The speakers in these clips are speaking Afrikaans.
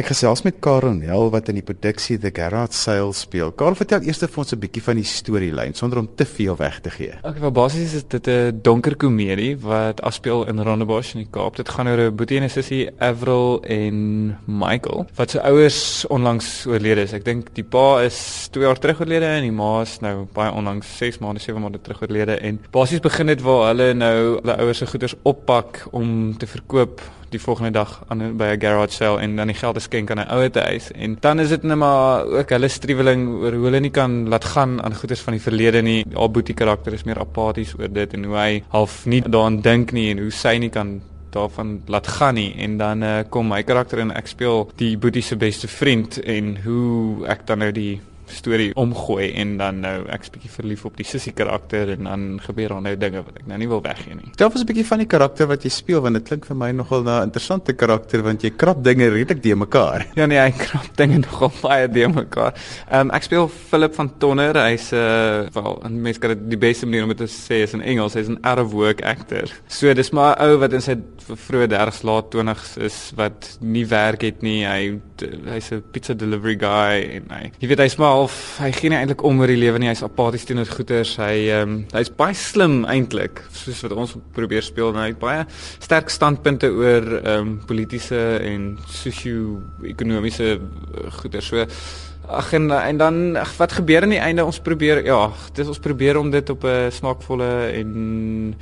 Ek gesels met Karen Hel wat in die produksie The Garage Sale speel. Karen, vertel eers vir ons 'n bietjie van die storielyn sonder om te veel weg te gee. Okay, basies is dit 'n donker komedie wat afspeel in Rondebosch in die Kaap. Dit gaan oor 'n boetie en 'n sussie, Avril en Michael, wat se ouers onlangs oorlede is. Ek dink die pa is 2 jaar terug oorlede en die ma is nou baie onlangs 6 maande, 7 maande terug oorlede en basies begin dit waar hulle nou hulle ouers se goederes oppak om te verkoop die volgende dag aan by 'n garage sale en dan die geld skenk aan 'n ouer te huis. En dan is dit net maar ook hulle striweling oor hoe hulle nie kan laat gaan aan goederes van die verlede nie. Haar boetie karakter is meer apaties oor dit en hoe hy half nie daaraan dink nie en hoe sy nie kan daarvan laat gaan nie en dan uh, kom my karakter en ek speel die boetie se beste vriend en hoe ek dan nou die storie omgooi en dan nou ek's bietjie verlief op die sussie karakter en dan gebeur daar nou dinge wat ek nou nie wil weggee nie. Vertel ons 'n bietjie van die karakter wat jy speel want dit klink vir my nogal na 'n interessante karakter want jy krap dinge redelik de mekaar. Ja nee, hy krap dinge nogal baie de mekaar. Ehm um, ek speel Philip van Tonner. Hy's 'n uh, wel 'n mens kan dit die beste manier om dit te sê is in Engels. Hy's 'n out of work actor. So dis maar 'n ou wat in sy vroeë 30s laat 20s is wat nie werk het nie. Hy hy's 'n pizza delivery guy en hy jy weet hy's maar half hy gee nie eintlik om oor die lewe nie. Hy's apaties teenoor goeters. Hy ehm um, hy's baie slim eintlik, soos wat ons probeer speel en hy het baie sterk standpunte oor ehm um, politieke en sosio-ekonomiese eh, goeters. So ag en en dan ag wat gebeur aan die einde? Ons probeer ja, dis ons probeer om dit op 'n smaakvolle en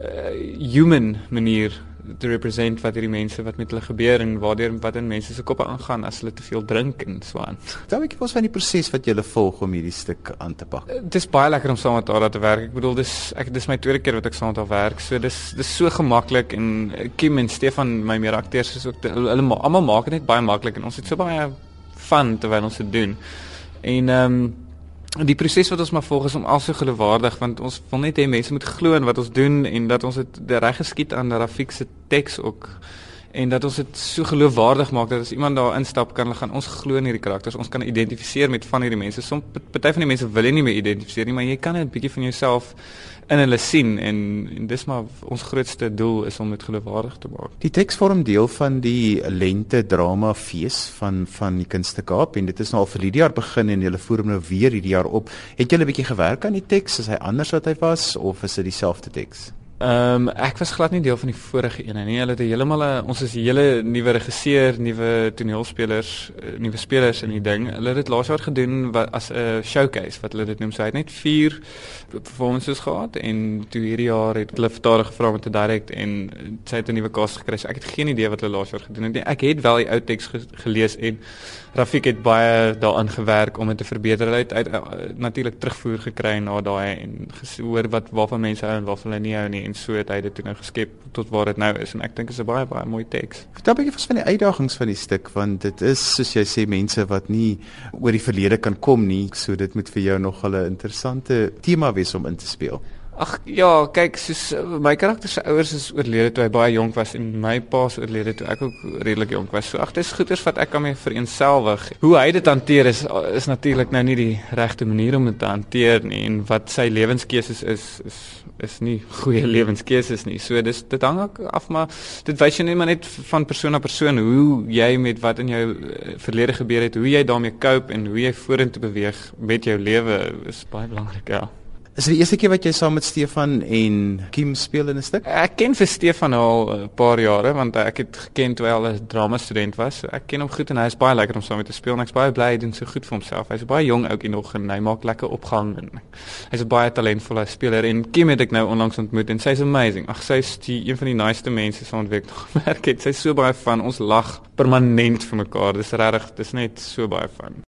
uh, human manier te represent wat hierdie mense wat met hulle gebeur en waardeur wat in mense se koppe aangaan as hulle te veel drink en so aan. Vertel 'n bietjie van die proses wat jy gele volg om hierdie stuk aan te pak. Dit is baie lekker om saam met haar te werk. Ek bedoel dis ek dis my tweede keer wat ek saam met haar werk. So dis dis so gemaklik en Kim en Stefan my meer akteurs is ook hulle almal maak dit net baie maklik en ons het so baie fun terwyl ons dit doen. En ehm um, die proses wat ons maar volg is om also geloofwaardig want ons wil net hê mense moet glo in wat ons doen en dat ons dit reg geskied aan Rafik se teks ook. En dat ons dit so geloofwaardig maak dat as iemand daar instap kan hulle gaan ons glo in hierdie karakters. Ons kan identifiseer met van hierdie mense. Soms party van die mense wil nie meer identifiseer nie maar jy kan 'n bietjie van jouself in hulle sien en, en dis maar ons grootste doel is om dit geloofwaardig te maak. Die teks vorm deel van die lente drama fees van van die Kunste Kaap en dit is nou al vir hierdie jaar begin en hulle voer hom nou weer hierdie jaar op. Het julle 'n bietjie gewerk aan die teks? Is hy anders wat hy was of is dit dieselfde teks? Ehm um, ek was glad nie deel van die vorige een nie. Hulle het heeltemal 'n ons is hele nuwe regisseur, nuwe toneelspelers, eh, nuwe spelers in die ding. Hulle het dit laas jaar gedoen wat, as 'n showcase wat hulle dit noem. Sy het net 4 performances gehad en toe hierdie jaar het hulle vertaal gevra om te direk en sy het 'n nuwe cast gekry. So ek het geen idee wat hulle laas jaar gedoen het nie. Ek het wel die ou teks ge gelees en Rafik het baie daaraan gewerk om dit te verbeter. Hy het, het uh, natuurlik terugvoer gekry na daai en gehoor wat waarvan mense hou en waarvan hulle nie hou nie en so het hy dit toe nou geskep tot waar dit nou is en ek dink is 'n baie baie mooi teks. Vertel 'n bietjie van die uitdagings van die stuk want dit is soos jy sê mense wat nie oor die verlede kan kom nie, so dit moet vir jou nog 'n interessante tema wees om in te speel. Ag ja, kyk, soos eh, my karakter se ouers is oorlede toe hy baie jonk was en my pa se oorlede toe ek ook redelik jonk was. So ag, dis goeters wat ek kan mee vereenselwig. Hoe hy dit hanteer is is natuurlik nou nie die regte manier om dit te hanteer nie en wat sy lewenskeuses is is is nie goeie lewenskeuses nie. So dis dit hang af maar dit wys jy net maar net van persoon na persoon hoe jy met wat in jou eh, verlede gebeur het, hoe jy daarmee cope en hoe jy vorentoe beweeg met jou lewe is baie belangrik, ja. Is dit die eerste keer wat jy saam met Stefan en Kim speel in 'n stuk? Ek ken vir Stefan al 'n paar jare want ek het geken toe hy al 'n drama student was. Ek ken hom goed en hy is baie lekker om saam met te speel en ek's baie bly hy doen so goed vir homself. Hy's baie jong ouetjie nog en hy maak lekker opgang en hy's 'n baie talentvolle speler en Kim het ek nou onlangs ontmoet en sy's amazing. Ag sy's die een van die niceste mense so ontwek nog gewerk het. Sy's so baie van ons lag permanent vir mekaar. Dis regtig, dis net so baie van.